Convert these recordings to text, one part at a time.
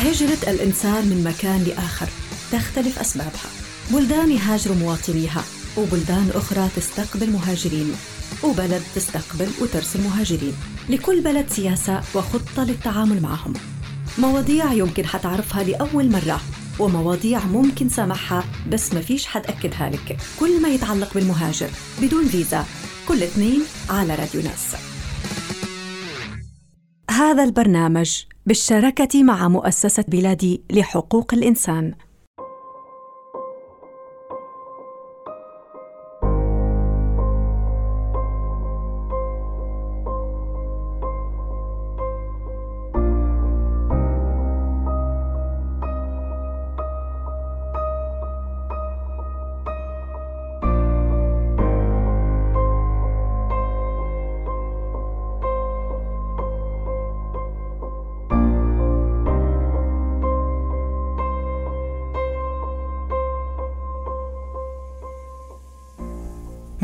هجرة الإنسان من مكان لآخر تختلف أسبابها. بلدان يهاجر مواطنيها وبلدان أخرى تستقبل مهاجرين وبلد تستقبل وترسل مهاجرين. لكل بلد سياسة وخطة للتعامل معهم. مواضيع يمكن حتعرفها لأول مرة ومواضيع ممكن سامحها بس ما فيش حد أكدها لك. كل ما يتعلق بالمهاجر بدون فيزا. كل اثنين على راديو ناس. هذا البرنامج بالشراكة مع مؤسسة بلادي لحقوق الإنسان.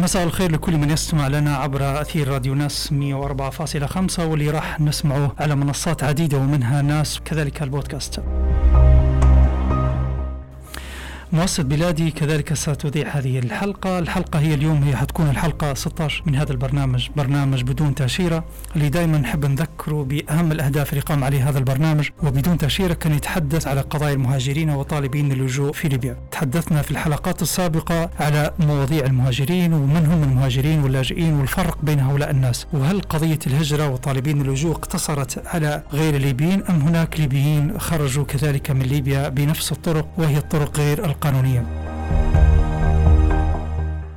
مساء الخير لكل من يستمع لنا عبر أثير راديو ناس 104.5 واللي راح نسمعه على منصات عديدة ومنها ناس كذلك البودكاست. مؤسسة بلادي كذلك ستذيع هذه الحلقة. الحلقة هي اليوم هي حتكون الحلقة 16 من هذا البرنامج برنامج بدون تأشيرة. اللي دائما نحب نذكره بأهم الأهداف اللي قام عليه هذا البرنامج وبدون تأشيرة كان يتحدث على قضايا المهاجرين وطالبين اللجوء في ليبيا. تحدثنا في الحلقات السابقة على مواضيع المهاجرين ومن هم المهاجرين واللاجئين والفرق بين هؤلاء الناس وهل قضية الهجرة وطالبين اللجوء اقتصرت على غير الليبيين أم هناك ليبيين خرجوا كذلك من ليبيا بنفس الطرق وهي الطرق غير القانونية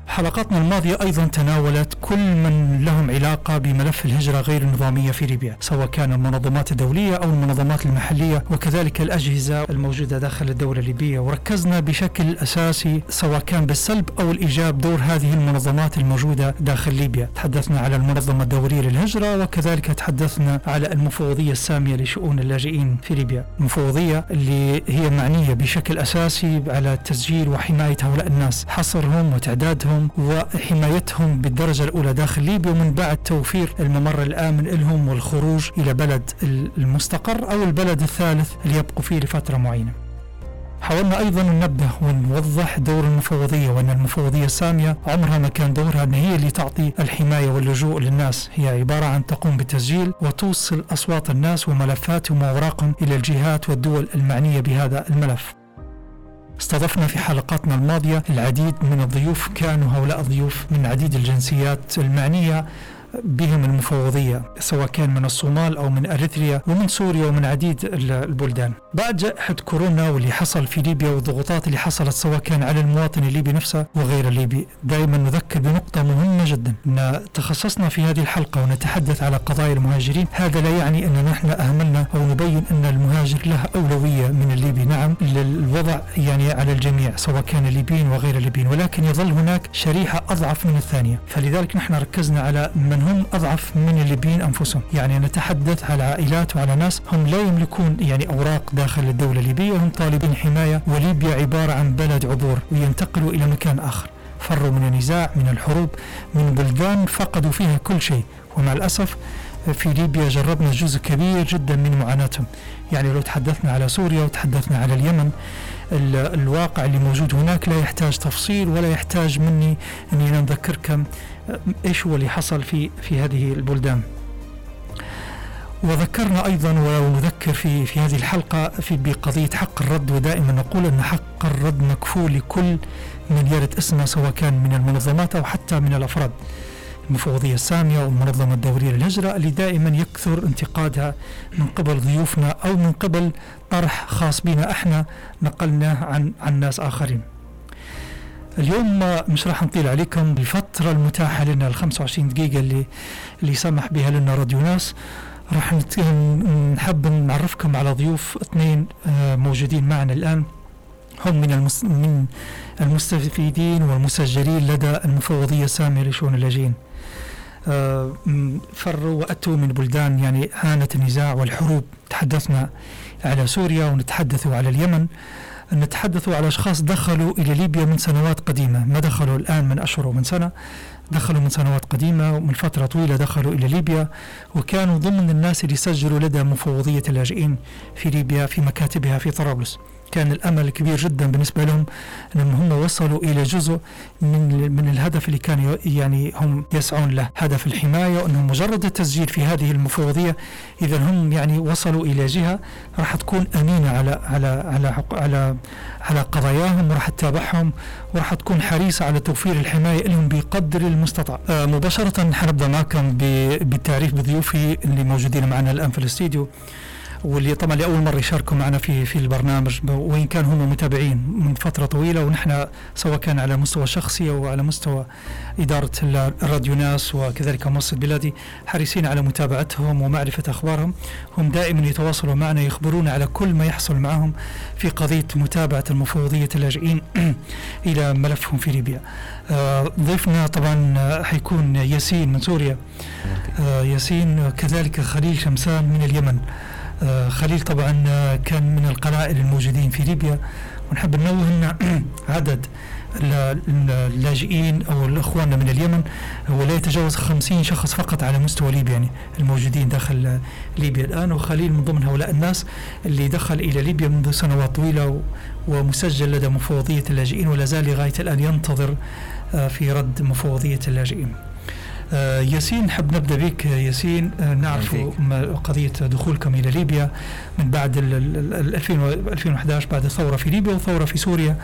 حلقاتنا الماضية أيضا تناولت كل من لهم علاقة بملف الهجرة غير النظامية في ليبيا سواء كان المنظمات الدولية أو المنظمات المحلية وكذلك الأجهزة الموجودة داخل الدولة الليبية. وركزنا بشكل أساسي سواء كان بالسلب أو الإيجاب دور هذه المنظمات الموجودة داخل ليبيا. تحدثنا على المنظمة الدولية للهجرة وكذلك تحدثنا على المفوضية السامية لشؤون اللاجئين في ليبيا. المفوضية اللي هي معنية بشكل أساسي على تسجيل وحماية هؤلاء الناس حصرهم وتعدادهم وحمايتهم بالدرجة الأولى داخل ليبيا ومن بعد توفير الممر الآمن لهم والخروج إلى بلد المستقر أو البلد الثالث اللي يبقوا فيه لفترة معينة حاولنا أيضا ننبه ونوضح دور المفوضية وأن المفوضية السامية عمرها ما كان دورها أن هي اللي تعطي الحماية واللجوء للناس، هي عبارة عن تقوم بالتسجيل وتوصل أصوات الناس وملفاتهم واوراقهم إلى الجهات والدول المعنية بهذا الملف. استضفنا في حلقاتنا الماضية العديد من الضيوف كانوا هؤلاء الضيوف من عديد الجنسيات المعنية بهم المفوضية سواء كان من الصومال أو من أريتريا ومن سوريا ومن عديد البلدان. بعد جائحة كورونا واللي حصل في ليبيا والضغوطات اللي حصلت سواء كان على المواطن الليبي نفسه وغير الليبي دائما نذكر بنقطة مهمة جدا. أن تخصصنا في هذه الحلقة ونتحدث على قضايا المهاجرين هذا لا يعني أن نحن أهملنا أو نبين أن المهاجر له أولوية من الليبي. نعم للوضع يعني على الجميع سواء كان الليبيين وغير الليبيين ولكن يظل هناك شريحة أضعف من الثانية. فلذلك نحن ركزنا على من هم أضعف من الليبيين أنفسهم. يعني نتحدث على عائلات وعلى ناس هم لا يملكون يعني أوراق داخل الدولة الليبية هم طالبين حماية وليبيا عبارة عن بلد عبور وينتقلوا إلى مكان آخر. فروا من النزاع من الحروب من بلدان فقدوا فيها كل شيء. ومع الأسف في ليبيا جربنا جزء كبير جدا من معاناتهم يعني لو تحدثنا على سوريا وتحدثنا على اليمن الواقع اللي موجود هناك لا يحتاج تفصيل ولا يحتاج مني إني أنا نذكركم إيش هو اللي حصل في في هذه البلدان وذكرنا أيضا ونذكر في في هذه الحلقة في بقضية حق الرد ودائما نقول أن حق الرد مكفول لكل من يرد اسمه سواء كان من المنظمات أو حتى من الأفراد. المفوضيه السامية والمنظمه الدوليه للهجرة اللي دائما يكثر انتقادها من قبل ضيوفنا أو من قبل طرح خاص بنا إحنا نقلناه عن عن ناس آخرين. اليوم مش راح نطيل عليكم بالفترة المتاحة لنا ال 25 دقيقة اللي اللي سمح بها لنا راديو ناس راح نحب نعرفكم على ضيوف اثنين موجودين معنا الآن هم من. من المستفيدين والمسجلين لدى المفوضية السامية لشؤون اللاجئين. فروا وأتوا من بلدان يعني هانت النزاع والحروب. تحدثنا على سوريا ونتحدث على اليمن. نتحدث على أشخاص دخلوا إلى ليبيا من سنوات قديمة. ما دخلوا الآن من أشهر ومن سنة؟ دخلوا من سنوات قديمة ومن فترة طويلة دخلوا إلى ليبيا وكانوا ضمن الناس اللي سجلوا لدى مفوضية اللاجئين في ليبيا في مكاتبها في طرابلس. كان الأمل كبير جدا بالنسبة لهم إنهم هم وصلوا إلى جزء من من الهدف اللي كان يعني هم يسعون له هدف الحماية وإنهم مجرد التسجيل في هذه المفوضيه اذا هم يعني وصلوا إلى جهة راح تكون أمينة على على على على على قضاياهم وراح تتابعهم وراح تكون حريصة على توفير الحماية لهم بقدر المستطاع. آه مباشرة حنبدأ معكم بالتعريف بضيوفي اللي موجودين معنا الآن في الاستديو. واللي طبعا لأول مرة يشاركوا معنا في في البرنامج. وإن كان هم متابعين من فترة طويلة ونحن سواء كان على مستوى شخصي أو على مستوى إدارة الراديو ناس وكذلك منصه بلادي حريصين على متابعتهم ومعرفة أخبارهم. هم دائما يتواصلوا معنا يخبرونا على كل ما يحصل معهم في قضية متابعة المفوضية اللاجئين إلى ملفهم في ليبيا. آه، ضيفنا طبعا حيكون ياسين من سوريا. آه، ياسين كذلك خليل شمسان من اليمن. خليل طبعا آه، كان من القلائل الموجودين في ليبيا ونحب ننوه أن عدد اللاجئين أو الأخوان من اليمن هو لا يتجاوز 50 شخص فقط على مستوى ليبيا يعني الموجودين داخل ليبيا الآن وخليل من ضمن هؤلاء الناس اللي دخل إلى ليبيا منذ سنوات طويلة ومسجل لدى مفوضية اللاجئين ولا زال لغاية الآن ينتظر آه، في رد مفوضية اللاجئين. آه، ياسين نحب نبدأ بك ياسين آه، نعرف قضية دخولكم إلى ليبيا من بعد 2011 بعد الثورة في ليبيا والثورة في سوريا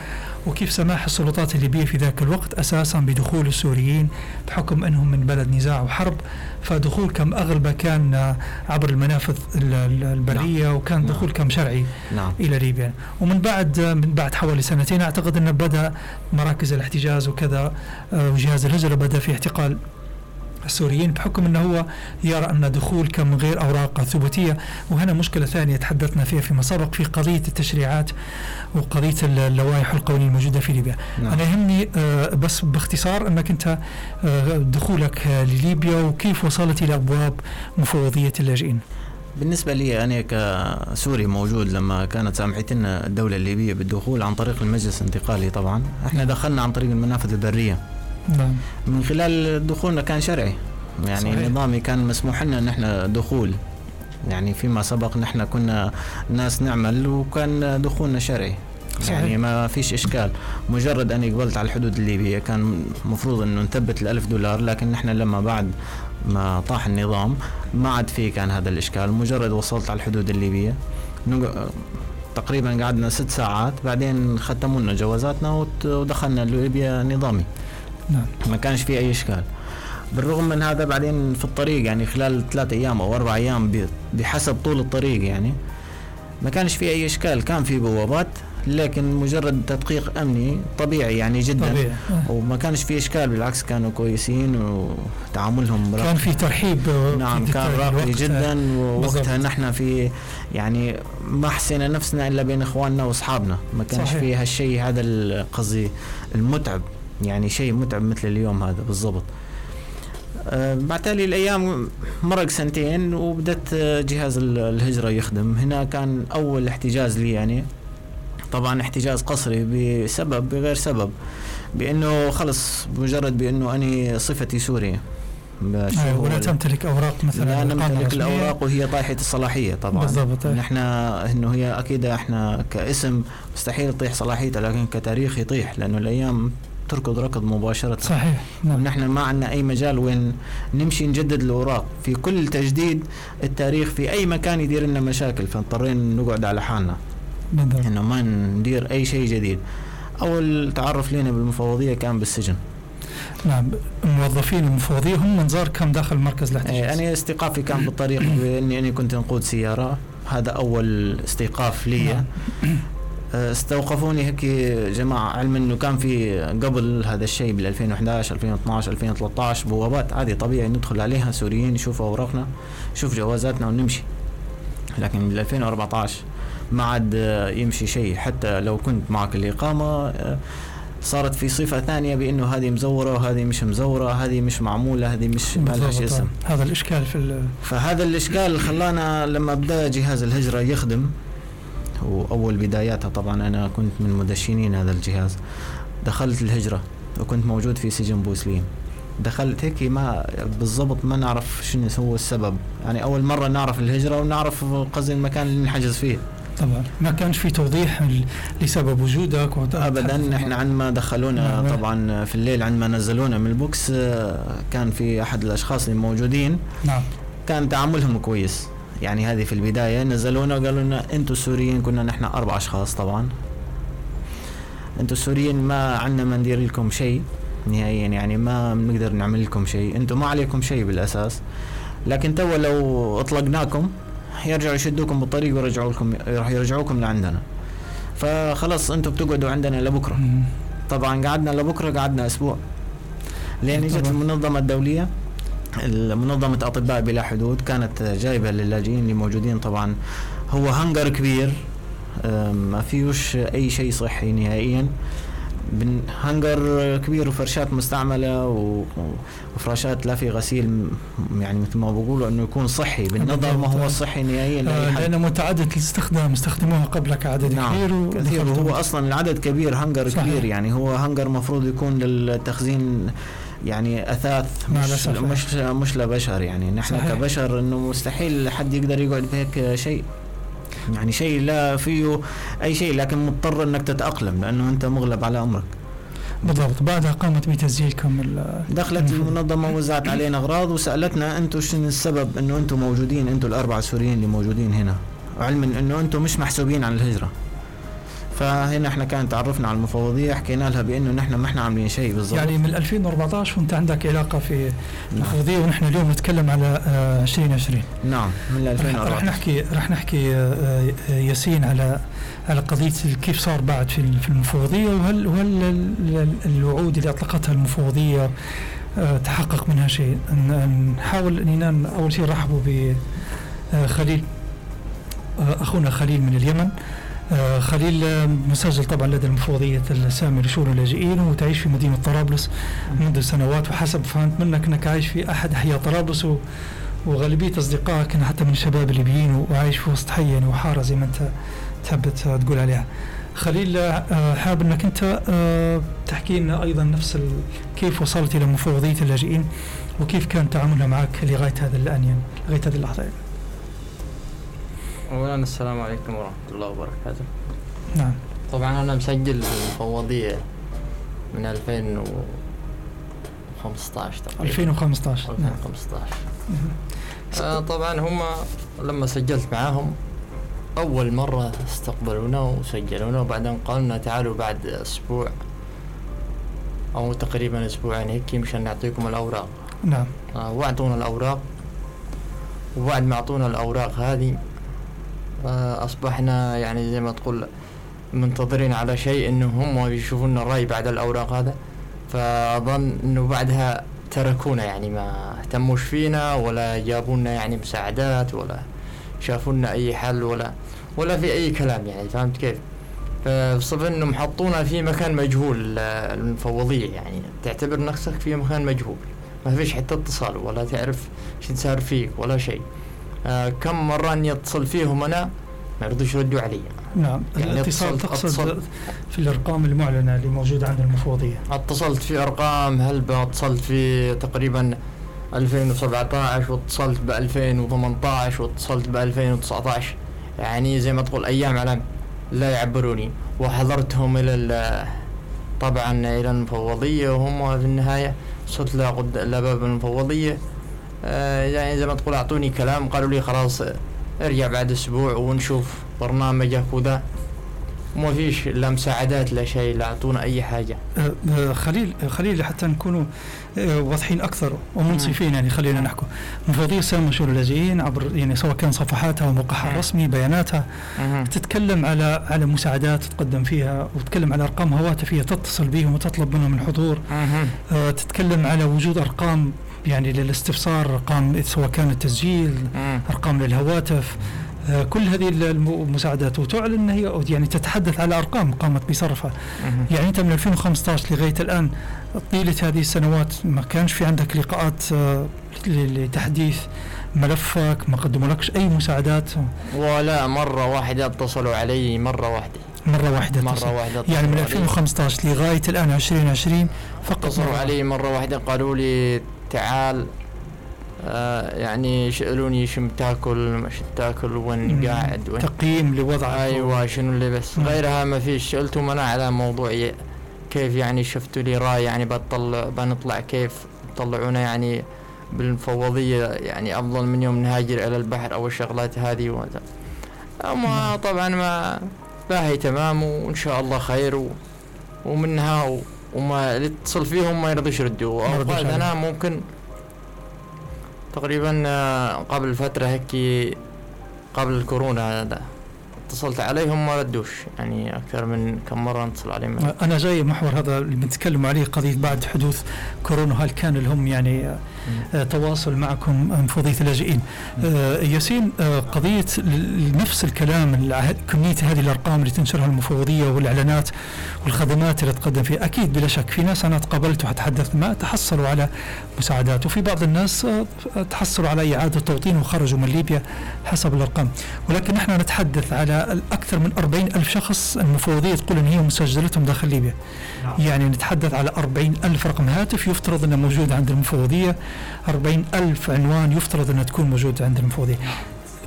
وكيف سماح السلطات الليبية في ذاك الوقت أساسا بدخول السوريين بحكم أنهم من بلد نزاع وحرب فدخولكم اغلبه كان عبر المنافذ البرية نعم. وكان نعم. دخولكم شرعي نعم. إلى ليبيا ومن بعد من بعد حوالي سنتين أعتقد انه بدأ مراكز الاحتجاز وكذا آه، وجهاز الهجرة بدأ في اعتقال السوريين بحكم أنه هو يرى أن دخولك من غير أوراق ثبوتية وهنا مشكلة ثانية تحدثنا فيها فيما سبق في قضية التشريعات وقضية اللوائح القوانين الموجودة في ليبيا نعم. أنا يهمني آه، بس باختصار أنك أنت آه، دخولك لليبيا وكيف وصلت إلى أبواب مفوضية اللاجئين بالنسبة لي أنا كسوري موجود لما كانت سامحتنا الدولة الليبية بالدخول عن طريق المجلس الانتقالي طبعا إحنا. دخلنا عن طريق المنافذ البرية نعم. من خلال دخولنا كان شرعي. يعني صحيح. نظامي كان مسموح لنا ان إحنا دخول. يعني فيما سبق نحن كنا ناس نعمل وكان دخولنا شرعي. صحيح. يعني ما فيش إشكال. مجرد اني قبلت على الحدود الليبية كان المفروض إنه نثبت الألف دولار لكن نحن لما بعد ما طاح النظام ما عاد في كان هذا الإشكال. مجرد وصلت على الحدود الليبية. تقريبا قعدنا ست ساعات بعدين ختموا لنا جوازاتنا ودخلنا ليبيا نظامي. نعم. ما كانش في أي إشكال. بالرغم من هذا بعدين في الطريق يعني خلال ثلاثة أيام أو أربع أيام بحسب طول الطريق يعني ما كانش في أي إشكال. كان في بوابات لكن مجرد تدقيق أمني طبيعي يعني جدا. طبيعي. وما كانش في إشكال بالعكس كانوا كويسين وتعاملهم كان في ترحيب نعم كان راقي جدا. ووقتها نحن في يعني ما حسينا نفسنا إلا بين إخواننا وأصحابنا. ما كانش في هالشيء هذا قصدي المتعب. يعني شيء متعب مثل اليوم هذا بالضبط. بعد تالي الأيام مرق سنتين وبدت آه، جهاز الهجرة يخدم. هنا كان أول احتجاز لي يعني. طبعا احتجاز قصري بسبب بغير سبب بأنه خلص مجرد بأنه اني صفتي سوري أيوة ولا تمتلك اوراق مثلا لا نمتلك الأوراق وهي طايحه الصلاحية طبعا. بالضبط نحن إنه هي أكيد إحنا كاسم مستحيل تطيح صلاحيته لكن كتاريخ يطيح لأنه الأيام تركض ركض مباشرة. صحيح نعم. نحن ما عندنا أي مجال وين نمشي نجدد الأوراق. في كل تجديد التاريخ في أي مكان يدير لنا مشاكل فاضطرينا نقعد على حالنا. بالضبط إنه ما ندير أي شيء جديد. أول تعرف لنا بالمفوضية كان بالسجن. نعم الموظفين المفوضية هم منظار كم داخل مركز الاحتجاز إيه أنا استيقافي كان بالطريق بإني أنا كنت نقود سيارة. هذا أول استيقاف لي. نعم. استوقفوني هيك جماعة. علم إنه كان في قبل هذا الشيء بال 2011 2012 2013 بوابات عادي طبيعي ندخل عليها سوريين يشوفوا أوراقنا يشوف جوازاتنا ونمشي. لكن بال 2014 ما عاد يمشي شيء. حتى لو كنت معك الإقامة صارت في صفة ثانية بأنه هذه مزورة وهذه مش مزورة هذه مش معمولة هذه مش ما لهاش اسم. هذا الإشكال في فهذا الإشكال خلانا لما بدأ جهاز الهجرة يخدم. وأول بداياتها طبعا أنا كنت من مدشنين هذا الجهاز. دخلت الهجرة وكنت موجود في سجن بوسليم دخلت هيك ما بالضبط ما نعرف شنو هو السبب. يعني أول مرة نعرف الهجرة ونعرف قصدي المكان اللي نحجز فيه. طبعا. ما كانش في توضيح لسبب وجودك ابدا إحنا عندما دخلونا نعم. طبعا في الليل عندما نزلونا من البوكس كان في أحد الأشخاص الموجودين. نعم. كان تعاملهم كويس. يعني هذه في البداية نزلونا وقالوا لنا أنتم السوريين كنا نحن أربع أشخاص طبعا. أنتم السوريين ما عندنا ما ندير لكم شيء نهائيا يعني ما بنقدر نعمل لكم شيء. أنتم ما عليكم شيء بالأساس. لكن تو لو أطلقناكم يرجعوا يشدوكم بالطريق ويرجعوا لكم راح يرجعوكم لعندنا. فخلص أنتم بتقعدوا عندنا لبكرة. طبعا قعدنا لبكرة قعدنا أسبوع. لأن إجت المنظمة الدولية. منظمة أطباء بلا حدود كانت جايبة للاجئين اللي موجودين طبعا. هو هنجر كبير ما فيهوش أي شيء صحي نهائيا. هنجر كبير وفرشات مستعملة وفراشات لا في غسيل يعني مثل ما بقولوا إنه يكون صحي بالنظر ما هو صحي نهائيا آه لأنه متعدد الاستخدام استخدموها قبلك عدد نعم كبير كثير. وهو أصلا العدد كبير هنجر صحيح. كبير يعني. هو هنجر مفروض يكون للتخزين يعني أثاث مش مش مش لبشر يعني. نحن صحيح. كبشر إنه مستحيل حد يقدر يقعد بهيك شيء. يعني شيء لا فيه أي شيء لكن مضطر إنك تتأقلم لأنه أنت مغلب على أمرك. بالضبط. بعدها قامت بتسجيلكم دخلت المنظمة وزعت علينا أغراض وسألتنا أنتم شنو السبب إنه أنتم موجودين أنتم الاربعه السوريين اللي موجودين هنا. علما إنه أنتم مش محسوبين عن الهجرة. فهنا إحنا كان تعرفنا على المفوضية حكينا لها بأنه نحن ما إحنا عاملين شيء بالضبط. يعني من 2014 وانت عندك علاقة في المفوضية ونحن اليوم نتكلم على 2020 آه، نعم من 2014 رح نحكي رح نحكي آه، آه، ياسين على على قضية كيف صار بعد في في المفوضية وهل وهل الوعود اللي أطلقتها المفوضية تحقق منها شيء؟ نحاول اننا أول شيء نرحبوا بخليل أخونا خليل من اليمن. خليل آه، مسجل طبعا لدى المفوضية السامي لشؤون اللاجئين وتعيش في مدينة طرابلس منذ سنوات وحسب فهمت منك إنك عايش في أحد أحياء طرابلس وغالبية أصدقائك حتى من الشباب الليبيين وعايش في وسط حي يعني وحارة زي ما أنت تحب تقول عليها. خليل آه، حاب إنك أنت تحكي لنا أيضا نفس كيف وصلت إلى مفوضية اللاجئين وكيف كان تعاملها معك لغاية هذا الان يعني لغاية هذه اللحظة يعني. أولا السلام عليكم ورحمة الله وبركاته. نعم. طبعا أنا مسجل المفوضية من 2015 تقريبا. 2015 2015 آه طبعا هم لما سجلت معاهم أول مرة استقبلونا وسجلونا وبعدين قالوا تعالوا بعد أسبوع أو تقريبا أسبوعين هيك مشان نعطيكم الأوراق. نعم. آه وأعطونا الأوراق. وبعد ما أعطونا الأوراق هذه فأصبحنا يعني زي ما تقول منتظرين على شيء إنه هم يشوفون الرأي بعد الأوراق هذا. فأظن إنه بعدها تركونا يعني ما اهتموش فينا ولا جابونا يعني مساعدات ولا شافونا أي حل ولا ولا في أي كلام يعني فهمت كيف؟ فبصف إنهم حطونا في مكان مجهول المفوضية يعني. تعتبر نفسك في مكان مجهول. ما فيش حتى اتصال ولا تعرف شو صار فيك ولا شيء. آه كم مرة اني اتصل فيهم أنا؟ ما يرضوش يردوا علي. نعم يعني الاتصال تقصد في الأرقام المعلنة اللي موجودة عند المفوضية. اتصلت في أرقام هلبة اتصلت في تقريبا 2017 واتصلت ب 2018 واتصلت ب 2019 يعني زي ما تقول أيام على لا يعبروني. وحضرتهم إلى طبعا إلى المفوضية وهم في النهاية وصلت لباب المفوضية. يعني زي ما تقول أعطوني كلام قالوا لي خلاص ارجع بعد أسبوع ونشوف برنامجك وذا وما فيش لا مساعدات لا شيء لا أعطونا أي حاجة. آه، آه، خليل خليل حتى نكونوا واضحين أكثر ومنصفين يعني خلينا نحكوا مفوضيه سامة شؤون اللاجئين عبر يعني سواء كان صفحاتها وموقعها الرسمي بياناتها تتكلم على على مساعدات تقدم فيها وتتكلم على أرقام هواتفيه تتصل بهم وتطلب منهم الحضور. تتكلم على وجود أرقام يعني للاستفسار أرقام سواء كان التسجيل أرقام للهواتف آه، كل هذه المساعدات. وتعلن إن هي يعني تتحدث على أرقام قامت بصرفها. يعني أنت من 2015 لغاية الآن طيلة هذه السنوات ما كانش في عندك لقاءات آه، لتحديث ملفك ما قدموا لكش أي مساعدات؟ ولا مرة واحدة اتصلوا علي مرة واحدة. مرة واحدة مرة واحدة يعني من 2015 لغاية الآن 2020 فقط اتصلوا علي مرة واحدة قالوا لي تعال آه يعني يسالوني شو تاكل مش تاكل وين قاعد وين؟ تقييم لوضعك. أيوه شنو اللي بس. غيرها ما فيش. سالتهم أنا على موضوع كيف يعني شفتوا لي رأي يعني بطلع بنطلع كيف طلعونا يعني بالمفوضية يعني أفضل من يوم نهاجر إلى البحر أو الشغلات هذه وهذا أما طبعا ما باهي تمام وإن شاء الله خير و ومنها وما اللي اتصل فيهم ما يرضيش يردوا. أوقات أنا ممكن تقريبا آه، قبل فترة هيك قبل الكورونا هذا. اتصلت عليهم ما ردوش. يعني أكثر من كم مرة نتصل عليهم. أنا جاي محور هذا اللي بنتكلم عليه قضية بعد حدوث كورونا. هل كان لهم يعني آه تواصل معكم مفوضيه اللاجئين؟ آه ياسين آه قضية نفس الكلام كمية هذه الأرقام اللي تنشرها المفوضية والإعلانات والخدمات اللي تقدم فيها. أكيد بلا شك في ناس أنا تقابلت وتحدثت ما تحصلوا على مساعدات. وفي بعض الناس تحصلوا على إعادة توطين وخرجوا من ليبيا حسب الأرقام. ولكن نحن نتحدث على أكثر من 40 ألف شخص المفوضية تقول أن هي مسجلتهم داخل ليبيا. نعم. يعني نتحدث على 40 ألف رقم هاتف يفترض أنه موجود عند المفوضية 40 ألف عنوان يفترض أنها تكون موجودة عند المفوضية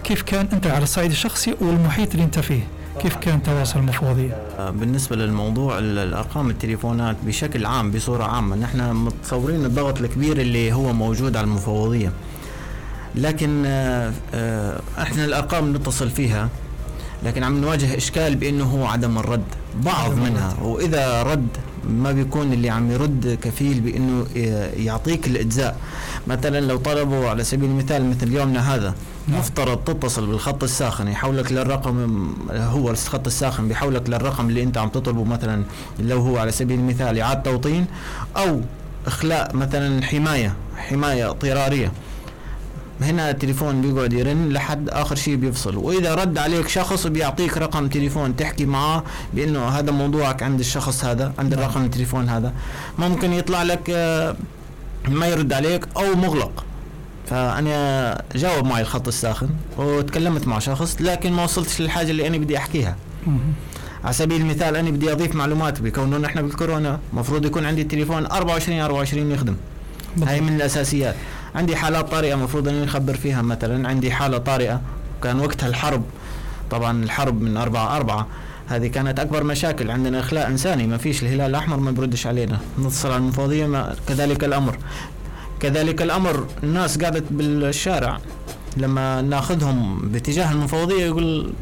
كيف كان أنت على الصعيد الشخصي والمحيط اللي أنت فيه؟ كيف كان تواصل المفوضية؟ آه، بالنسبة للموضوع الأرقام التليفونات بشكل عام بصورة عامة نحن متصورين الضغط الكبير اللي هو موجود على المفوضية لكن آه، آه، إحنا الأرقام نتصل فيها. لكن عم نواجه إشكال بأنه هو عدم الرد. بعض منها. وإذا رد ما بيكون اللي عم يرد كفيل بأنه يعطيك الإجزاء. مثلا لو طلبوا على سبيل المثال مثل يومنا هذا نعم. مفترض تتصل بالخط الساخن. يحولك للرقم هو الخط الساخن بيحولك للرقم اللي أنت عم تطلبه. مثلا لو هو على سبيل المثال إعادة توطين أو إخلاء مثلا حماية حماية اضطراريه هنا التليفون بيقعد يرن لحد آخر شيء بيفصل. وإذا رد عليك شخص بيعطيك رقم تليفون تحكي معاه بأنه هذا موضوعك عند الشخص هذا عند نعم. الرقم التليفون هذا. ممكن يطلع لك آه، ما يرد عليك أو مغلق. فأنا جاوب معي الخط الساخن وتكلمت مع شخص لكن ما وصلتش للحاجة اللي أنا بدي أحكيها. على سبيل المثال أنا بدي أضيف معلومات بكون إحنا بالكورونا المفروض يكون عندي التليفون 24 24 يخدم. هاي من الأساسيات. عندي حالات طارئة المفروض إني أخبر فيها مثلا. عندي حالة طارئة. كان وقتها الحرب. طبعا الحرب من أربعة أربعة. هذه كانت أكبر مشاكل عندنا إخلاء إنساني. ما فيش الهلال الأحمر ما بردش علينا. نتصل على المفوضية. ما كذلك الأمر. كذلك الأمر. الناس قاعدة بالشارع. لما ناخذهم باتجاه المفوضية يقول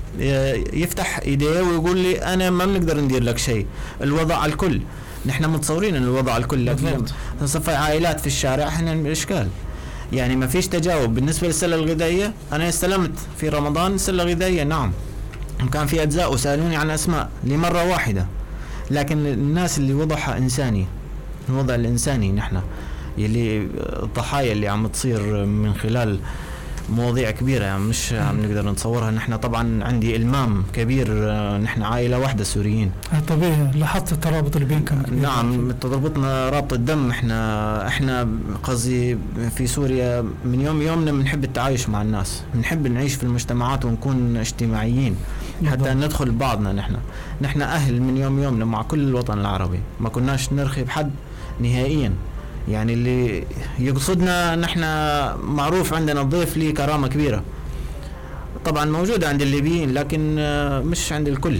يفتح إيديه ويقول لي أنا ما بنقدر ندير لك شيء. الوضع على الكل. نحن متصورين إن الوضع على الكل. لكن صفى عائلات في الشارع إحنا إشكال. يعني ما فيش تجاوب. بالنسبة للسلة الغذائية أنا استلمت في رمضان سلة غذائية نعم. وكان في أجزاء وسألوني عن اسماء لمرة واحدة. لكن الناس اللي وضعها إنساني الوضع الإنساني نحن يلي الضحايا اللي عم تصير من خلال مواضيع كبيرة مش عم نقدر نتصورها. نحن طبعا عندي إلمام كبير آه، نحن عائلة واحدة سوريين. آه، طبيعي. لاحظت الترابط اللي بينكم نعم تربطنا رابط الدم. إحنا إحنا قصدي في سوريا من يوم يومنا بنحب التعايش مع الناس. بنحب نعيش في المجتمعات ونكون اجتماعيين. حتى ندخل بعضنا نحن. نحن أهل من يوم يومنا مع كل الوطن العربي. ما كناش نرخي بحد نهائيا. يعني اللي يقصدنا نحن معروف عندنا الضيف ليه كرامة كبيرة. طبعا موجودة عند الليبيين لكن آه، مش عند الكل.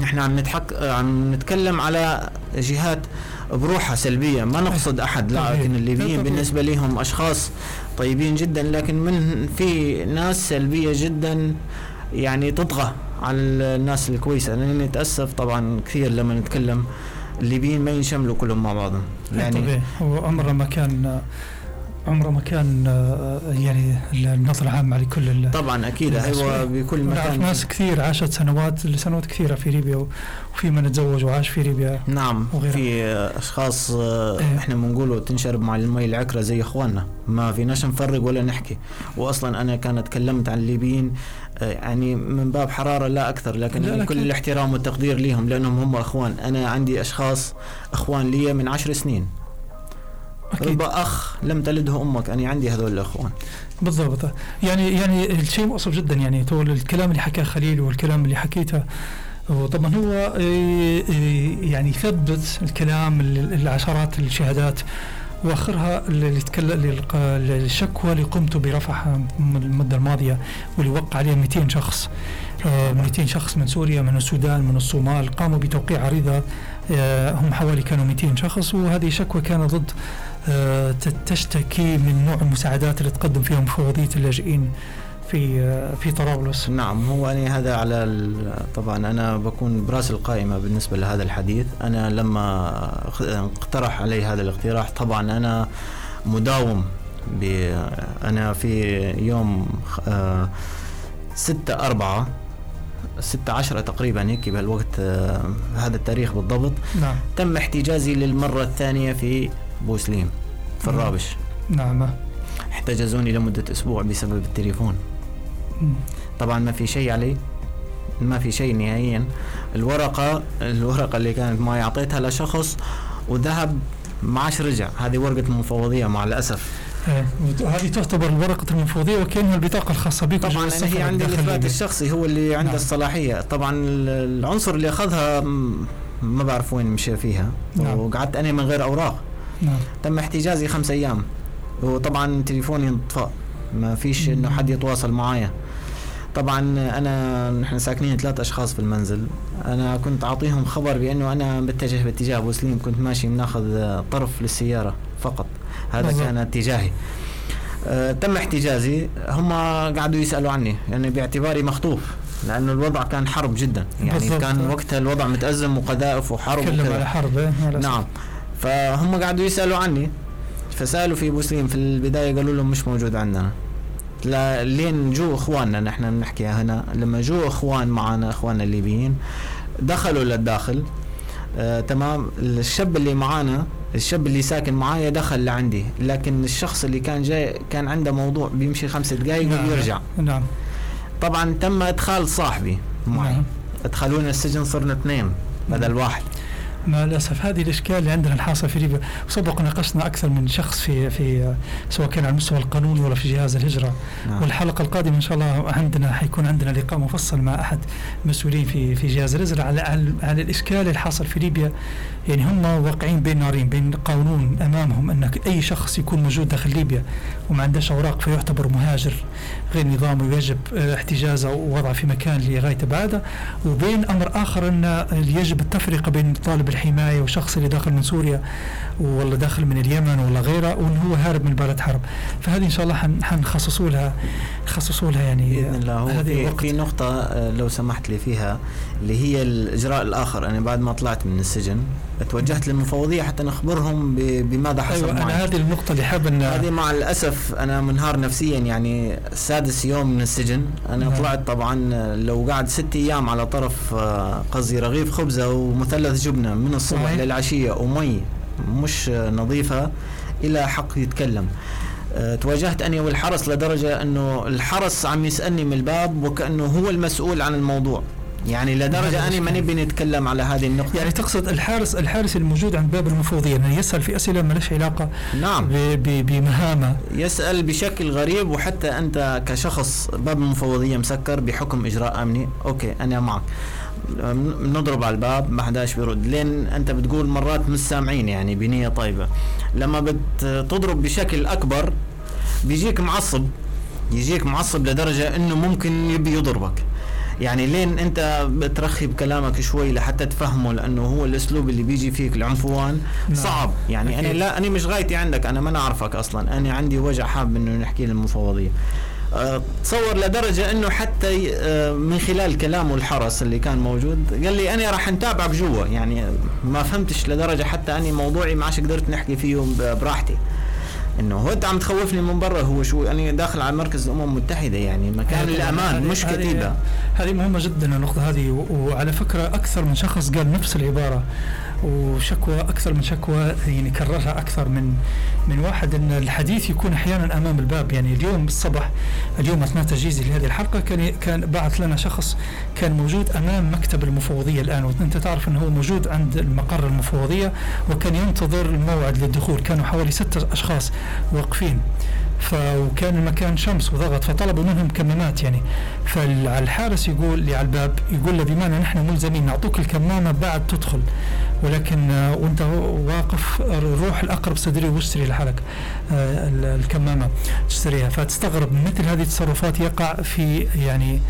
نحن عم نتحك عم نتكلم على جهات بروحها سلبية. ما نقصد أحد لكن الليبيين بالنسبة لهم أشخاص طيبين جدا لكن من في ناس سلبية جدا يعني تطغى على الناس الكويسة. أنا نتأسف طبعا كثير لما نتكلم الليبيين ما ينشملوا كلهم مع بعضهم. يعني طبيعي. هو عمره ما كان عمره ما كان يعني النظرة عامة لكل طبعا أكيد هو بكل مكان. ناس كثير عاشت سنوات لسنوات كثيرة في ليبيا وفي من تزوج وعاش في ليبيا. نعم وغيرها. في أشخاص إيه. إحنا بنقولوا تنشرب مع المي العكرة زي إخواننا. ما فيناش نفرق ولا نحكي. واصلا أنا كان تكلمت عن الليبيين يعني من باب حرارة لا أكثر لكن لا كل الاحترام والتقدير لهم لأنهم هم إخوان. أنا عندي أشخاص إخوان لي من عشر سنين. أكيد. أخ لم تلده أمك. أنا عندي هذول الإخوان. بالضبط. يعني يعني الشيء مؤسف جدا. يعني تو الكلام اللي حكاه خليل والكلام اللي حكيته وطبعا هو يعني يثبت الكلام العشرات الشهادات وآخرها اللي يتكلم الشكوى اللي قمت برفعها المدة الماضية واللي وقع عليها 200 شخص. 200 آه، شخص من سوريا من السودان من الصومال قاموا بتوقيع عريضه آه، هم حوالي كانوا 200 شخص وهذه شكوى كانت ضد تشتكي من نوع المساعدات اللي تقدم فيها مفوضيه اللاجئين في في طرابلس. نعم هو يعني هذا على طبعا أنا بكون برأس القائمة بالنسبة لهذا الحديث. أنا لما اقترح علي هذا الاقتراح طبعا أنا مداوم أنا في يوم آه، ستة أربعة ستة عشرة تقريبا هيك بهالوقت آه، هذا التاريخ بالضبط. نعم. تم احتجازي للمرة الثانية في بوسليم في الرابش نعم. احتجزوني لمدة أسبوع بسبب التليفون. طبعا ما في شيء علي ما في شيء نهائيا. الورقة الورقة اللي كانت معي أعطيتها لشخص وذهب ما عادش رجع. هذه ورقة المفوضية مع الأسف. إيه، هذه تعتبر ورقة المفوضية وكأنها البطاقة الخاصة بك. طبعا هي عندي الإثبات الشخصي هو اللي عنده نعم. الصلاحية. طبعا العنصر اللي أخذها ما بعرف وين مشى فيها. نعم. وقعدت أنا من غير أوراق. نعم. تم احتجازي خمس أيام. وطبعا تليفوني انطفأ. ما فيش إنه حد يتواصل معايا. طبعا أنا نحن ساكنين ثلاث أشخاص في المنزل. أنا كنت أعطيهم خبر بأنه أنا بتجه باتجاه أبو سليم. كنت ماشي بناخذ طرف للسيارة فقط. هذا بالضبط. كان اتجاهي. أه تم احتجازي. هم قعدوا يسألوا عني. يعني باعتباري مخطوف. لأنه الوضع كان حرب جدا. يعني بالضبط. كان وقتها الوضع متأزم وقذائف وحرب تكلم على حرب إيه، نعم. فهم قعدوا يسألوا عني. فسألوا في مسلم في البداية قالوا لهم مش موجود عندنا. لين جو إخواننا نحن بنحكي هنا لما جو إخوان معنا إخواننا الليبيين دخلوا للداخل. آه تمام. الشاب اللي معانا الشاب اللي ساكن معايا دخل لعندي. لكن الشخص اللي كان جاي كان عنده موضوع بيمشي خمس دقائق نعم. ويرجع نعم. طبعا تم إدخال صاحبي معي. نعم. إدخلونا السجن صرنا اثنين بدل. واحد. مع الأسف هذه الإشكال اللي عندنا الحاصل في ليبيا. سبق ناقشنا أكثر من شخص في في سواء كان على المستوى القانوني ولا في جهاز الهجرة. نعم. والحلقة القادمة إن شاء الله عندنا حيكون عندنا لقاء مفصل مع أحد المسؤولين في في جهاز الهجرة على على الإشكال الحاصل في ليبيا. يعني هم واقعين بين نارين بين قانون امامهم ان أي شخص يكون موجود داخل ليبيا وما عندهش أوراق فيعتبر مهاجر غير نظامي ويجب احتجازه ووضعه في مكان لغاية بعده وبين أمر آخر أن يجب التفرقة بين طالب الحماية وشخص اللي داخل من سوريا ولا داخل من اليمن ولا غيره وإن هو هارب من بلد حرب. فهذه إن شاء الله حنخصصوا لها خصصوا لها يعني بإذن الله. هو في, في نقطة آه، لو سمحت لي فيها اللي هي الإجراء الآخر. أنا بعد ما طلعت من السجن توجهت للمفوضية حتى نخبرهم بماذا حصل أيوة معي أنا هذه النقطة اللي حاب أن هذه مع الأسف أنا منهار نفسيا يعني سادس يوم من السجن أنا نعم. طلعت طبعا لو قعد ست أيام على طرف آه، قصدي رغيف خبزة ومثلث جبنة من الصبح صحيح. للعشية ومي مش نظيفة إلى حق يتكلم أه تواجهت أنا والحرس لدرجة أنه الحرس عم يسألني من الباب وكأنه هو المسؤول عن الموضوع يعني لدرجة أنا ما نبي نتكلم على هذه النقطة. يعني تقصد الحارس الحارس الموجود عند باب المفوضيه يعني يسأل في أسئلة ما لهش علاقة نعم. بمهامة. يسأل بشكل غريب وحتى أنت كشخص باب المفوضيه مسكر بحكم إجراء أمني. أوكي أنا معك. نضرب على الباب ما حداش بيرد. لين أنت بتقول مرات مش سامعين يعني بنية طيبة. لما بتضرب بشكل أكبر بيجيك معصب. يجيك معصب لدرجة إنه ممكن يبي يضربك. يعني لين انت بترخي بكلامك شوي لحتى تفهمه لأنه هو الأسلوب اللي بيجي فيك العنفوان نعم. صعب. يعني. أنا لا أنا مش غايتي عندك أنا ما نعرفك أصلا. أنا عندي وجع حاب إنه نحكي للمفوضيه أه، تصور لدرجة إنه حتى أه، من خلال كلامه الحرس اللي كان موجود قال لي أنا راح نتابعك جوا. يعني ما فهمتش لدرجة حتى أني موضوعي ما عادش قدرت نحكي فيه براحتي. إنه هو أنت عم تخوفني من برا هو شو؟ يعني داخل على مركز الأمم المتحدة يعني مكان الأمان مش كتيبة. هذه مهمة جدا النقطة هذه وعلى فكرة أكثر من شخص قال نفس العبارة. وشكوى أكثر من شكوى يعني كررها أكثر من من واحد إن الحديث يكون أحيانا أمام الباب. يعني اليوم الصبح اليوم أثناء تجهيزي لهذه الحلقة كان كان بعث لنا شخص كان موجود أمام مكتب المفوضية الآن. وأنت تعرف إنه هو موجود عند المقر المفوضية وكان ينتظر الموعد للدخول. كانوا حوالي ستة أشخاص واقفين. وكان المكان شمس وضغط فطلبوا منهم كمامات يعني. فالحارس يقول لي على الباب يقول له بمعنى نحن ملزمين نعطوك الكمامة بعد تدخل ولكن آه، وأنت واقف روح الأقرب صدري واشتري لحالك آه، الكمامة تشتريها. فتستغرب مثل هذه التصرفات يقع في يعني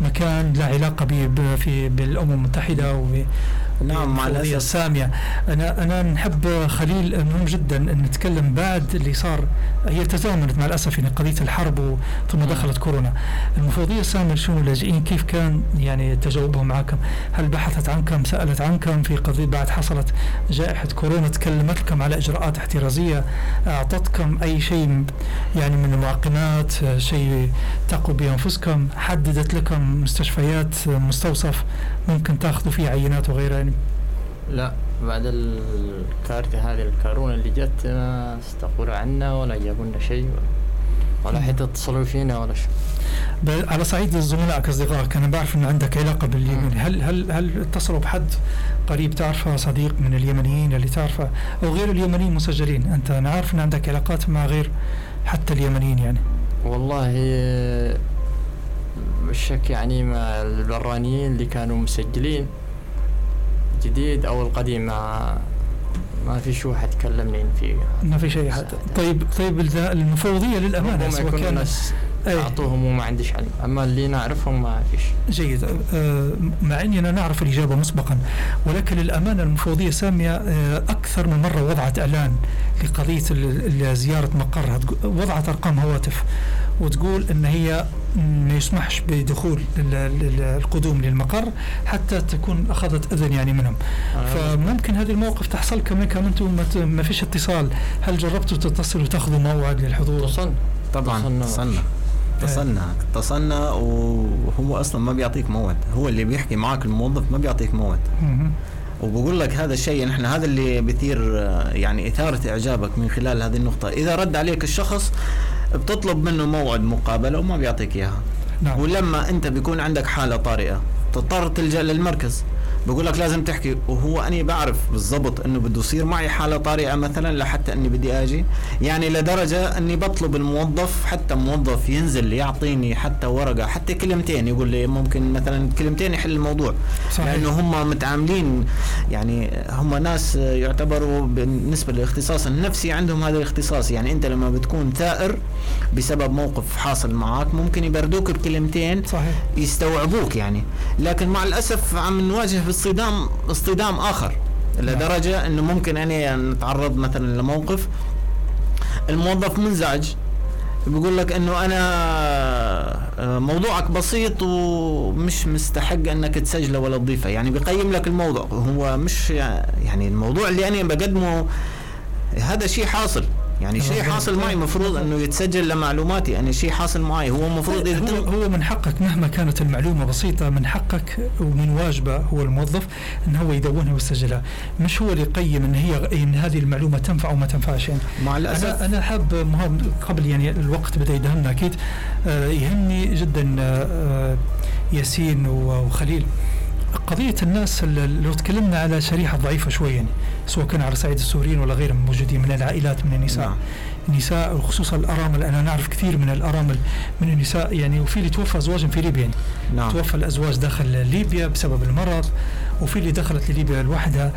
مكان لا علاقة به في بالأمم المتحدة نعم مع الأسف. السامية. أنا أنا نحب خليل مهم جدا أن نتكلم بعد اللي صار هي تزامنت مع الأسف يعني قضية الحرب ثم نعم. دخلت كورونا. المفوضيه السامية لشؤون اللاجئين كيف كان يعني تجاوبهم معكم هل بحثت عنكم؟ سألت عنكم في قضية بعد حصلت جائحة كورونا؟ تكلمت لكم على إجراءات احترازية؟ أعطتكم أي شيء يعني من المعقمات شيء تقوا بأنفسكم؟ حددت لكم مستشفيات مستوصف؟ ممكن تاخذوا فيه عينات وغيرها يعني؟ لا بعد الكارثة هذه الكورونا اللي جت ما استقبلوا عنا ولا جابوا لنا شيء ولا حتى اتصلوا فينا ولا شيء. على صعيد زملائك اصدقائك أنا بعرف إن عندك علاقة باليمن. هل هل هل اتصلوا بحد قريب تعرفه صديق من اليمنيين اللي تعرفه أو غير اليمنيين مسجلين؟ أنت أنا عارف إن عندك علاقات مع غير حتى اليمنيين يعني. والله بالشك يعني مع البرانيين اللي كانوا مسجلين الجديد أو القديم ما ما في شو حد كلمني فيه ما في شيء حد طيب طيب المفوضيه للأمانة سواء كان أعطوهم وما عنديش علم. أما اللي نعرفهم ما فيش. جيد. أه مع إني أنا نعرف الإجابة مسبقا ولكن للأمانة المفوضيه سامية أه أكثر من مرة وضعت إعلان لقضية زيارة مقرها. وضعت أرقام هواتف وتقول إن هي ما يسمحش بدخول القدوم للمقر حتى تكون أخذت أذن يعني منهم. آه. فممكن هذه الموقف تحصل كمان كمان أنتم ما فيش اتصال. هل جربتوا تتصلوا وتأخذوا موعد للحضور؟ اتصلنا طبعا. اتصلنا اتصلنا اتصلنا وهو أصلا ما بيعطيك موعد. هو اللي بيحكي معك الموظف ما بيعطيك موعد. وبقول لك هذا الشيء نحن هذا اللي بيثير يعني إثارة إعجابك من خلال هذه النقطة. إذا رد عليك الشخص بتطلب منه موعد مقابلة وما بيعطيك إياها نعم. ولما أنت بيكون عندك حالة طارئة تضطر تلجأ للمركز بقول لك لازم تحكي. وهو أني بعرف بالضبط إنه بده يصير معي حالة طارئة مثلا لحتى إني بدي آجي. يعني لدرجة إني بطلب الموظف حتى موظف ينزل يعطيني حتى ورقة حتى كلمتين يقول لي ممكن مثلا كلمتين يحل الموضوع. صحيح. لأنه هم متعاملين يعني هم ناس يعتبروا بالنسبة للاختصاص النفسي عندهم هذا الاختصاص. يعني أنت لما بتكون ثائر بسبب موقف حاصل معك ممكن يبردوك بكلمتين صحيح. يستوعبوك يعني. لكن مع الأسف عم نواجه اصطدام اصطدام آخر لدرجة إنه ممكن اني نتعرض مثلا لموقف. الموظف منزعج بيقول لك إنه أنا آه، موضوعك بسيط ومش مستحق إنك تسجله ولا تضيفه. يعني بيقيم لك الموضوع هو مش يعني الموضوع اللي أنا بقدمه هذا شيء حاصل. يعني شيء حاصل معي المفروض إنه يتسجل لمعلوماتي. يعني شيء حاصل معي هو المفروض هو, هو من حقك مهما كانت المعلومة بسيطة من حقك ومن واجبه هو الموظف ان هو يدونها ويسجلها. مش هو اللي يقيم إن هي إن هذه المعلومة تنفع أو ما تنفعش. يعني مع الاسف أنا أنا حاب قبل يعني الوقت بدا يدهمنا أكيد آه يهمني جدا آه ياسين وخليل. قضية الناس لو تكلمنا على شريحة ضعيفة شوي يعني. سواء كان على صعيد السوريين ولا غيرهم موجودين من العائلات من النساء نعم. النساء وخصوصا الأرامل أنا نعرف كثير من الأرامل من النساء يعني وفي اللي توفى ازواجهم في ليبيا يعني نعم. توفى الأزواج داخل ليبيا بسبب المرض وفي اللي دخلت لليبيا لوحدها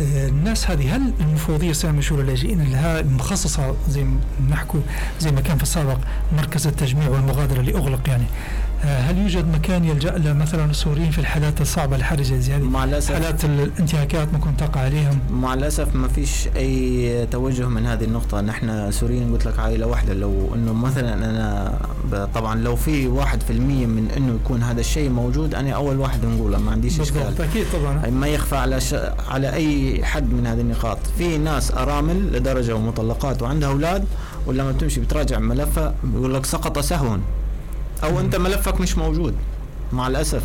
آه، الناس هذه هل المفوضية الساميه شؤون اللاجئين اللي المخصصه زي ما نحكوا زي ما كان في السابق مركز التجميع والمغادرة اللي اغلق يعني هل يوجد مكان يلجأ له مثلا السوريين في الحالات الصعبة الحرجه زي هذه؟ مع الأسف. حالات الانتهاكات ممكن تقع عليهم. مع الأسف ما فيش أي توجه من هذه النقطة. نحن سوريين قلت لك عائلة واحدة. لو إنه مثلا أنا طبعا لو في واحد في المية من إنه يكون هذا الشيء موجود أنا أول واحد نقوله ما عنديش إشكال. أكيد طبعا. ما يخفى على ش... على أي حد من هذه النقاط. في ناس أرامل لدرجة ومطلقات وعندها أولاد ولما بتمشي بتراجع ملفها بيقول لك سقط سهوا أو أنت ملفك مش موجود. مع الأسف.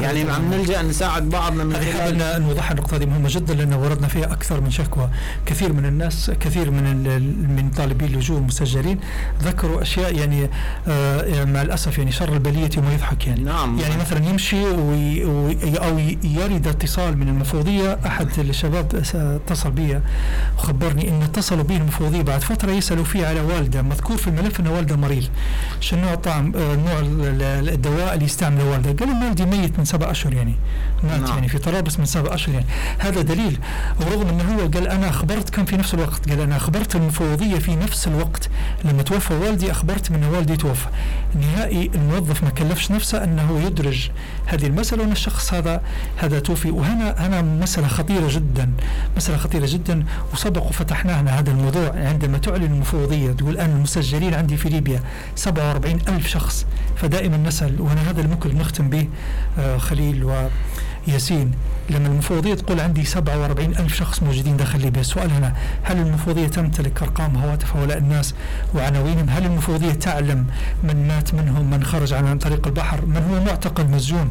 يعني عم نلجأ نساعد بعضنا من خلال ان نوضح النقطة هذه مهمة جدا لأن وردنا فيها أكثر من شكوى كثير من الناس كثير من من طالبي اللجوء المسجلين ذكروا أشياء يعني آه مع الأسف يعني شر البلية ما يضحك يعني. نعم. يعني مثلا يمشي وي أو يرد اتصال من المفوضية أحد الشباب اتصل بي وخبرني إن اتصلوا به المفوضية بعد فترة يسألوا فيه على والدة مذكور في الملف ان والدة مريض. شنو نوع طعم آه نوع الدواء اللي يستعمله والدة؟ قال ان والدي ميت من سبع أشهر يعني. مات نعم. يعني في طرابلس من سبع أشهر يعني. هذا دليل. ورغم أنه هو قال أنا أخبرت كان في نفس الوقت. قال أنا أخبرت المفوضية في نفس الوقت. لما توفى والدي أخبرت من والدي توفى. نهائي الموظف ما كلفش نفسه أنه يدرج هذه المسألة وأن الشخص هذا هذا توفي. وهنا هنا مسألة خطيرة جدا. مسألة خطيرة جدا. وسبق وفتحناها هذا الموضوع عندما تعلن المفوضية تقول أنا المسجلين عندي في ليبيا 47 ألف شخص فدائما نسأل. وهنا هذا اللي ممكن نختم به آه خليل وياسين. لما المفوضية تقول عندي 47 ألف شخص موجودين داخل ليبيا. السؤال هنا هل المفوضية تمتلك أرقام هواتف هؤلاء الناس وعناوينهم؟ هل المفوضية تعلم من مات منهم من خرج عن طريق البحر؟ من هو معتقل مسجون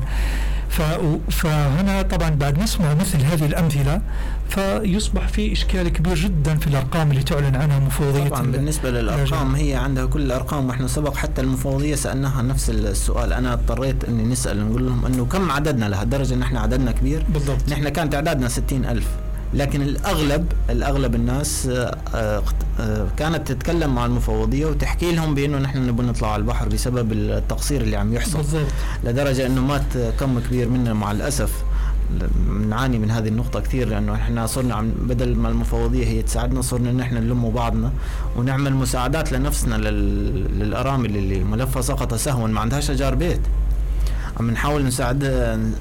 فهنا طبعا بعد نسمع مثل هذه الأمثلة فيصبح في إشكال كبير جدا في الأرقام اللي تعلن عنها مفوضية طبعا بالنسبة للأرقام هي عندها كل الأرقام وإحنا سبق حتى المفوضية سألناها نفس السؤال. أنا اضطريت أني نسأل نقول لهم أنه كم عددنا لهالدرجة أن إحنا عددنا كبير. بالضبط. نحن كان تعدادنا ستين ألف. لكن الأغلب الأغلب الناس آه، آه، كانت تتكلم مع المفوضية وتحكي لهم بأنه نحن نبغى نطلع على البحر بسبب التقصير اللي عم يحصل. بالضبط. لدرجة أنه مات كم كبير منا مع الأسف. نعاني من هذه النقطة كثير لأنه إحنا صرنا عم بدل ما المفوضية هي تساعدنا صرنا نحن نلم بعضنا ونعمل مساعدات لنفسنا للأرامل اللي ملفها سقط سهوا ما عندهاش أجار بيت. عم نحاول نساعد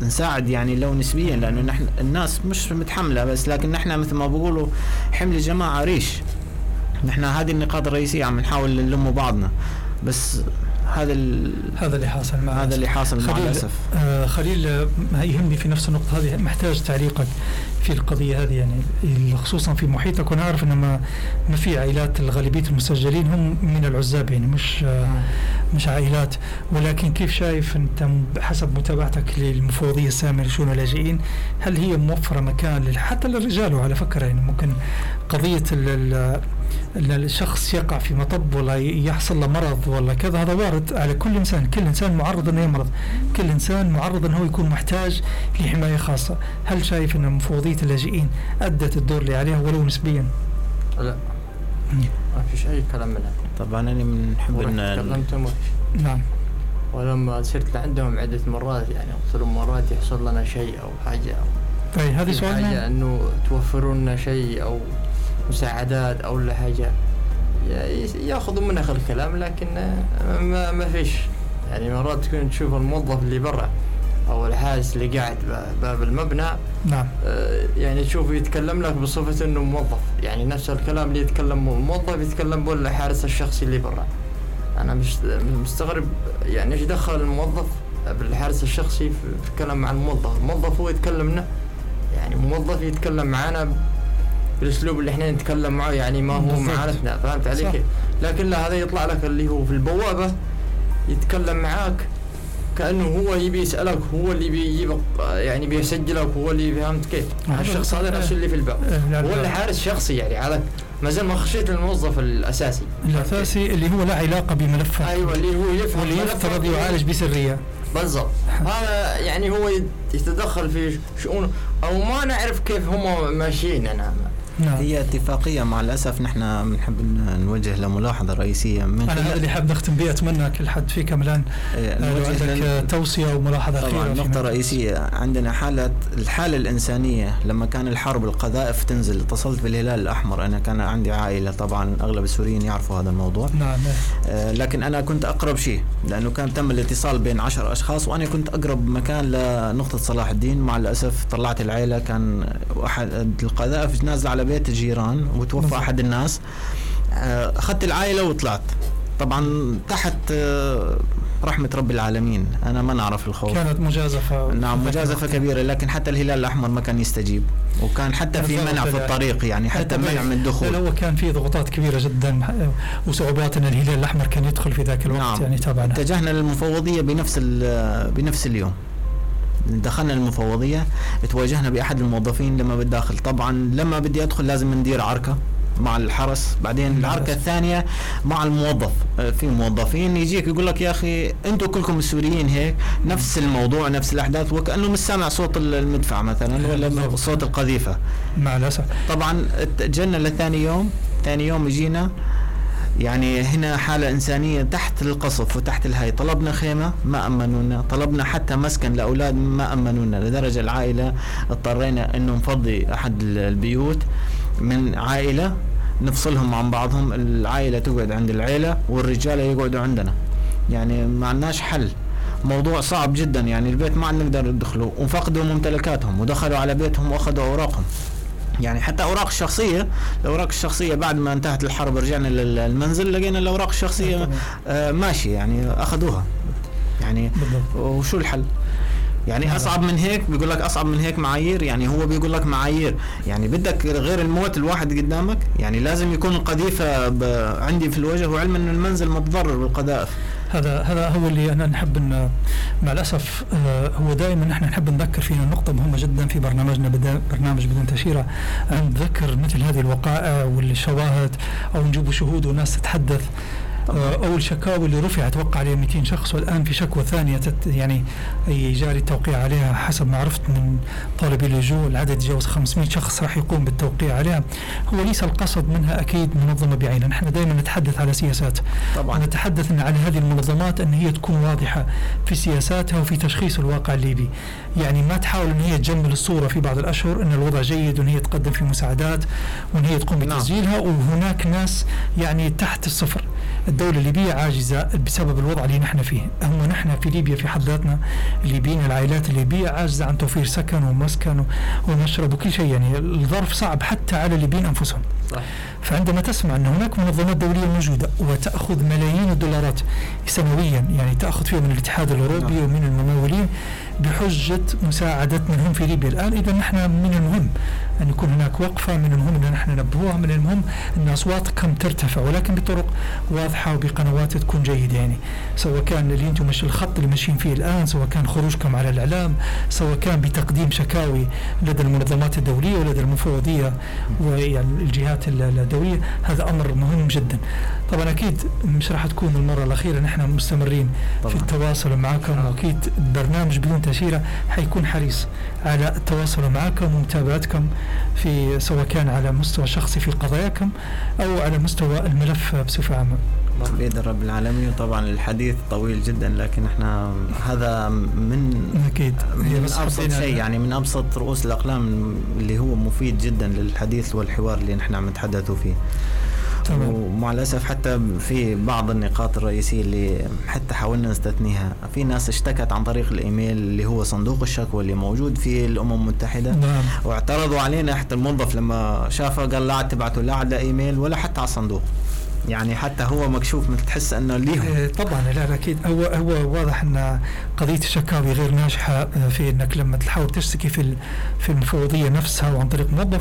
نساعد يعني لو نسبيا لأنه نحن الناس مش متحملة بس لكن نحن مثل ما بقولوا حمل الجماعة ريش نحن هذه النقاط الرئيسية عم نحاول نلم بعضنا. بس هذا هذا اللي حاصل مع هذا اللي حاصل مع الأسف. آه خليل آه يهمني في نفس النقطة هذه محتاج تعليقك في القضية هذه يعني خصوصا في محيطك وأنا اعرف إن ما ما في عائلات الغالبية المسجلين هم من العزاب يعني مش آه مش عائلات. ولكن كيف شايف أنت حسب متابعتك للمفوضية الساميه لشؤون اللاجئين هل هي موفرة مكان حتى للرجال؟ وعلى فكرة يعني ممكن قضية الشخص يقع في مطب ولا يحصل له مرض ولا كذا هذا وارد على كل إنسان. كل إنسان معرض أنه يمرض. كل إنسان معرض أنه يكون محتاج لحماية خاصة. هل شايف أن مفوضية اللاجئين أدت الدور اللي عليها ولو نسبيا؟ لا. ما فيش أي كلام منها. طبعا أنا بنحب إن نعم. ولما صرت لعندهم عدة مرات يعني قلت لهم مرات يحصل لنا شيء أو حاجة أو طيب هذه سؤال حاجة أنه توفروا لنا شيء أو مساعدات أو ولا حاجة. ياخذوا منها الكلام لكن ما ما فيش. يعني مرات تكون تشوف الموظف اللي برا أو الحارس اللي قاعد باب المبنى نعم. آه، يعني تشوفه يتكلم لك بصفة إنه موظف. يعني نفس الكلام اللي يتكلم الموظف يتكلم بقول الحارس الشخصي اللي برا. أنا مش مستغرب يعني إيش دخل الموظف بالحارس الشخصي في الكلام مع الموظف؟ الموظف هو يتكلمنا. يعني موظف يتكلم معنا بالأسلوب اللي إحنا نتكلم معه يعني ما هو معارفنا فهمت علي كيف؟ لكن لا هذا يطلع لك اللي هو في البوابة يتكلم معاك كأنه هو يبي يسألك هو اللي بيجيب يعني بيسجلك هو اللي فهمت كيف؟ الشخص هذا نفسه اللي في الباب. إيه، هو اللي حارس شخصي يعني هذا ما زال ما خشيت الموظف الأساسي. الأساسي اللي هو لا علاقة بملفه. أيوه اللي هو يفهم واللي يفترض يعالج بسرية. بالضبط. هذا يعني هو يتدخل في شؤون أو ما نعرف كيف هم ماشيين أنا نعم. هي اتفاقية مع الأسف نحن بنحب نوجه لملاحظه رئيسية من أنا هذا اللي حاب نختم به أتمنى كل حد في كملان إيه، آه، عندك توصية وملاحظه طبعا نقطة رئيسية. عندنا حالة الحالة الإنسانية لما كان الحرب القذائف تنزل اتصلت بالهلال الأحمر. أنا كان عندي عائلة طبعا أغلب السوريين يعرفوا هذا الموضوع. نعم آه لكن أنا كنت أقرب شيء لأنه كان تم الاتصال بين عشر أشخاص وأنا كنت أقرب مكان لنقطة صلاح الدين. مع الأسف طلعت العائله كان احد القذائف نازل على بيت الجيران وتوفى أحد الناس. آه، أخذت العائلة وطلعت. طبعا تحت آه، رحمة رب العالمين. أنا ما نعرف الخوف. كانت مجازفة. نعم مجازفة كبيرة لكن حتى الهلال الأحمر ما كان يستجيب. وكان حتى في منع في الطريق يعني حتى منع من الدخول. هو كان في ضغوطات كبيرة جدا وصعوبات أن الهلال الأحمر كان يدخل في ذاك الوقت نعم. يعني تابعنا. اتجهنا للمفوضية بنفس بنفس اليوم. دخلنا المفوضية تواجهنا بأحد الموظفين لما بالداخل طبعا لما بدي أدخل لازم ندير عركة مع الحرس. بعدين العركة الثانية مع الموظف. آه، في موظفين يجيك يقول لك يا أخي أنتم كلكم السوريين هيك نفس الموضوع نفس الأحداث وكأنه مش سامع صوت المدفع مثلا ولا صوت القذيفة. مع الأسف. طبعا جينا لثاني يوم ثاني يوم جينا يعني هنا حالة إنسانية تحت القصف وتحت الهاي طلبنا خيمة ما أمنونا. طلبنا حتى مسكن لأولاد ما أمنونا. لدرجة العائلة اضطرينا أنه نفضي أحد البيوت من عائلة نفصلهم عن بعضهم. العائلة تقعد عند العيلة والرجالة يقعدوا عندنا. يعني ما عندناش حل. موضوع صعب جدا. يعني البيت ما عاد نقدر ندخله. وفقدوا ممتلكاتهم. ودخلوا على بيتهم وأخذوا أوراقهم. يعني حتى أوراق الشخصية الأوراق الشخصية بعد ما انتهت الحرب رجعنا للمنزل لقينا الأوراق الشخصية آه ماشي يعني أخذوها. يعني وشو الحل؟ يعني أصعب من هيك بيقول لك أصعب من هيك معايير يعني هو بيقول لك معايير. يعني بدك غير الموت الواحد قدامك يعني لازم يكون القذيفة عندي في الوجه وعلم ان المنزل متضرر بالقذائف. هذا هذا هو اللي أنا نحب إن مع الأسف آه، هو دائما نحن نحب نذكر فينا نقطة مهمة جدا في برنامجنا برنامج بدون تأشيرة أن نذكر مثل هذه الوقائع والشواهد أو نجيب شهود وناس تتحدث. أول شكاوى اللي رفعت وقع عليها 200 شخص والآن في شكوى ثانية يعني جاري التوقيع عليها حسب ما عرفت من طالبي اللجوء العدد يتجاوز 500 شخص راح يقوم بالتوقيع عليها. هو ليس القصد منها أكيد منظمة بعينها. نحن دائما نتحدث على سياسات. طبعا. نتحدث إن على هذه المنظمات أن هي تكون واضحة في سياساتها وفي تشخيص الواقع الليبي. يعني ما تحاول أن هي تجمل الصورة في بعض الأشهر أن الوضع جيد وأن هي تقدم في مساعدات وأن هي تقوم نعم. بتسجيلها وهناك ناس يعني تحت الصفر. الدولة الليبية عاجزة بسبب الوضع اللي نحن فيه. هم نحن في ليبيا في حد ذاتنا الليبيين العائلات الليبية عاجزة عن توفير سكن ومسكن ومشرب وكل شيء. يعني الظرف صعب حتى على الليبيين أنفسهم. صح. فعندما تسمع أن هناك منظمات دولية موجودة وتأخذ ملايين الدولارات سنويا يعني تأخذ فيها من الاتحاد الأوروبي نعم. ومن الممولين بحجة مساعدتنا هم في ليبيا الآن إذا نحن من المهم أن يكون هناك وقفة من المهم أن نحن ننبهوها من المهم أن أصواتكم ترتفع ولكن بطرق واضحة وبقنوات تكون جيدة يعني سواء كان اللي أنتم مش الخط اللي ماشيين فيه الآن سواء كان خروجكم على الإعلام سواء كان بتقديم شكاوي لدى المنظمات الدولية ولدى المفوضية ويعني الجهات الدولية هذا أمر مهم جدا. طبعا أكيد مش راح تكون المرة الأخيرة نحن مستمرين طبعا. في التواصل معكم. وأكيد برنامج بدون تأشيرة حيكون حريص على التواصل معكم ومتابعتكم في سواء كان على مستوى شخصي في قضاياكم أو على مستوى الملف بصفة عامة. بإذن رب العالمين. طبعا الحديث طويل جدا لكن إحنا هذا من أكيد. من أبسط شيء يعني من أبسط رؤوس الأقلام اللي هو مفيد جدا للحديث والحوار اللي نحن عم نتحدثوا فيه. تمام. ومع الأسف حتى في بعض النقاط الرئيسية اللي حتى حاولنا نستثنيها. في ناس اشتكت عن طريق الإيميل اللي هو صندوق الشكوى اللي موجود في الأمم المتحدة. نعم. واعترضوا علينا حتى الموظف لما شافه قال لا تبعتوا لا على إيميل ولا حتى على الصندوق. يعني حتى هو مكشوف مثل تحس أنه ليهم. إيه، طبعا لا أكيد. هو هو واضح أن قضية الشكاوي غير ناجحة آه، في أنك لما تحاول تشتكي في في المفوضيه نفسها وعن طريق موظف.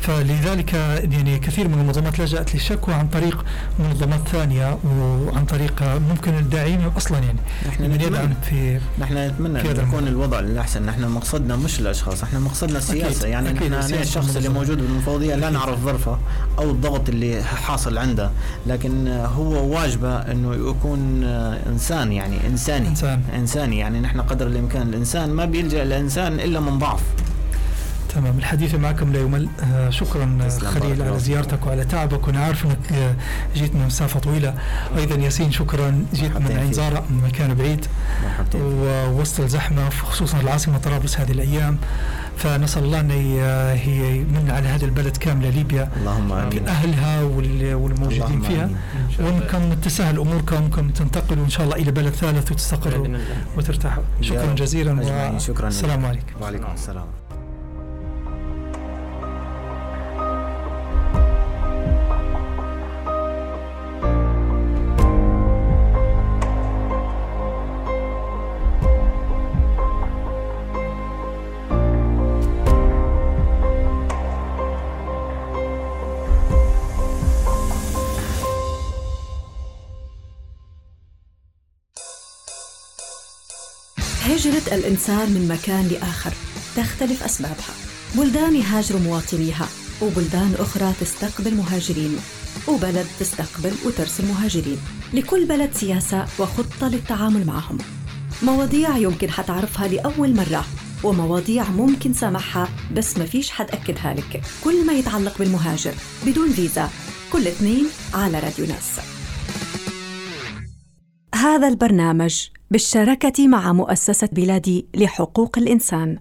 فلذلك يعني كثير من المنظمات لجأت للشكوى عن طريق منظمات ثانية وعن طريق ممكن الداعين أصلا يعني. نحن نتمنى. في نحن نتمنى أن يكون الوضع الاحسن نحن مقصدنا مش الأشخاص إحنا مقصدنا السياسة. أكيد. يعني أكيد. نحن الشخص اللي موجود بالمفوضيه لا نعرف ظرفه أو الضغط اللي حاصل عنده. لكن هو واجبه إنه يكون إنسان يعني إنساني. إنسان. إنساني. يعني نحن قدر الإمكان الإنسان ما بيلجأ الانسان إلا من ضعف. تمام الحديث معكم لا يمل. آه شكرا خليل على زيارتك وعلى تعبك وأنا عارف إنك آه جيت من مسافة طويلة. أيضا ياسين شكرا جيت من عين زارع من مكان بعيد. ووسط الزحمة خصوصا العاصمة طرابلس هذه الأيام. فنسأل الله أن هي يمن على هذا البلد كامله ليبيا. اللهم آمين. أهلها والموجودين فيها. وانكم تسهل أموركم وانكم تنتقلوا إن شاء الله إلى بلد ثالث وتستقروا وترتاحوا. شكرا جزيلا والسلام عليكم. وعليكم السلام. الإنسان من مكان لآخر تختلف أسبابها. بلدان يهاجر مواطنيها وبلدان أخرى تستقبل مهاجرين وبلد تستقبل وترسل مهاجرين. لكل بلد سياسة وخطة للتعامل معهم. مواضيع يمكن حتعرفها لأول مرة ومواضيع ممكن سامحها بس ما فيش حد أكدها لك. كل ما يتعلق بالمهاجر بدون فيزا كل اثنين على راديو ناس. هذا البرنامج بالشراكة مع مؤسسة بلادي لحقوق الإنسان.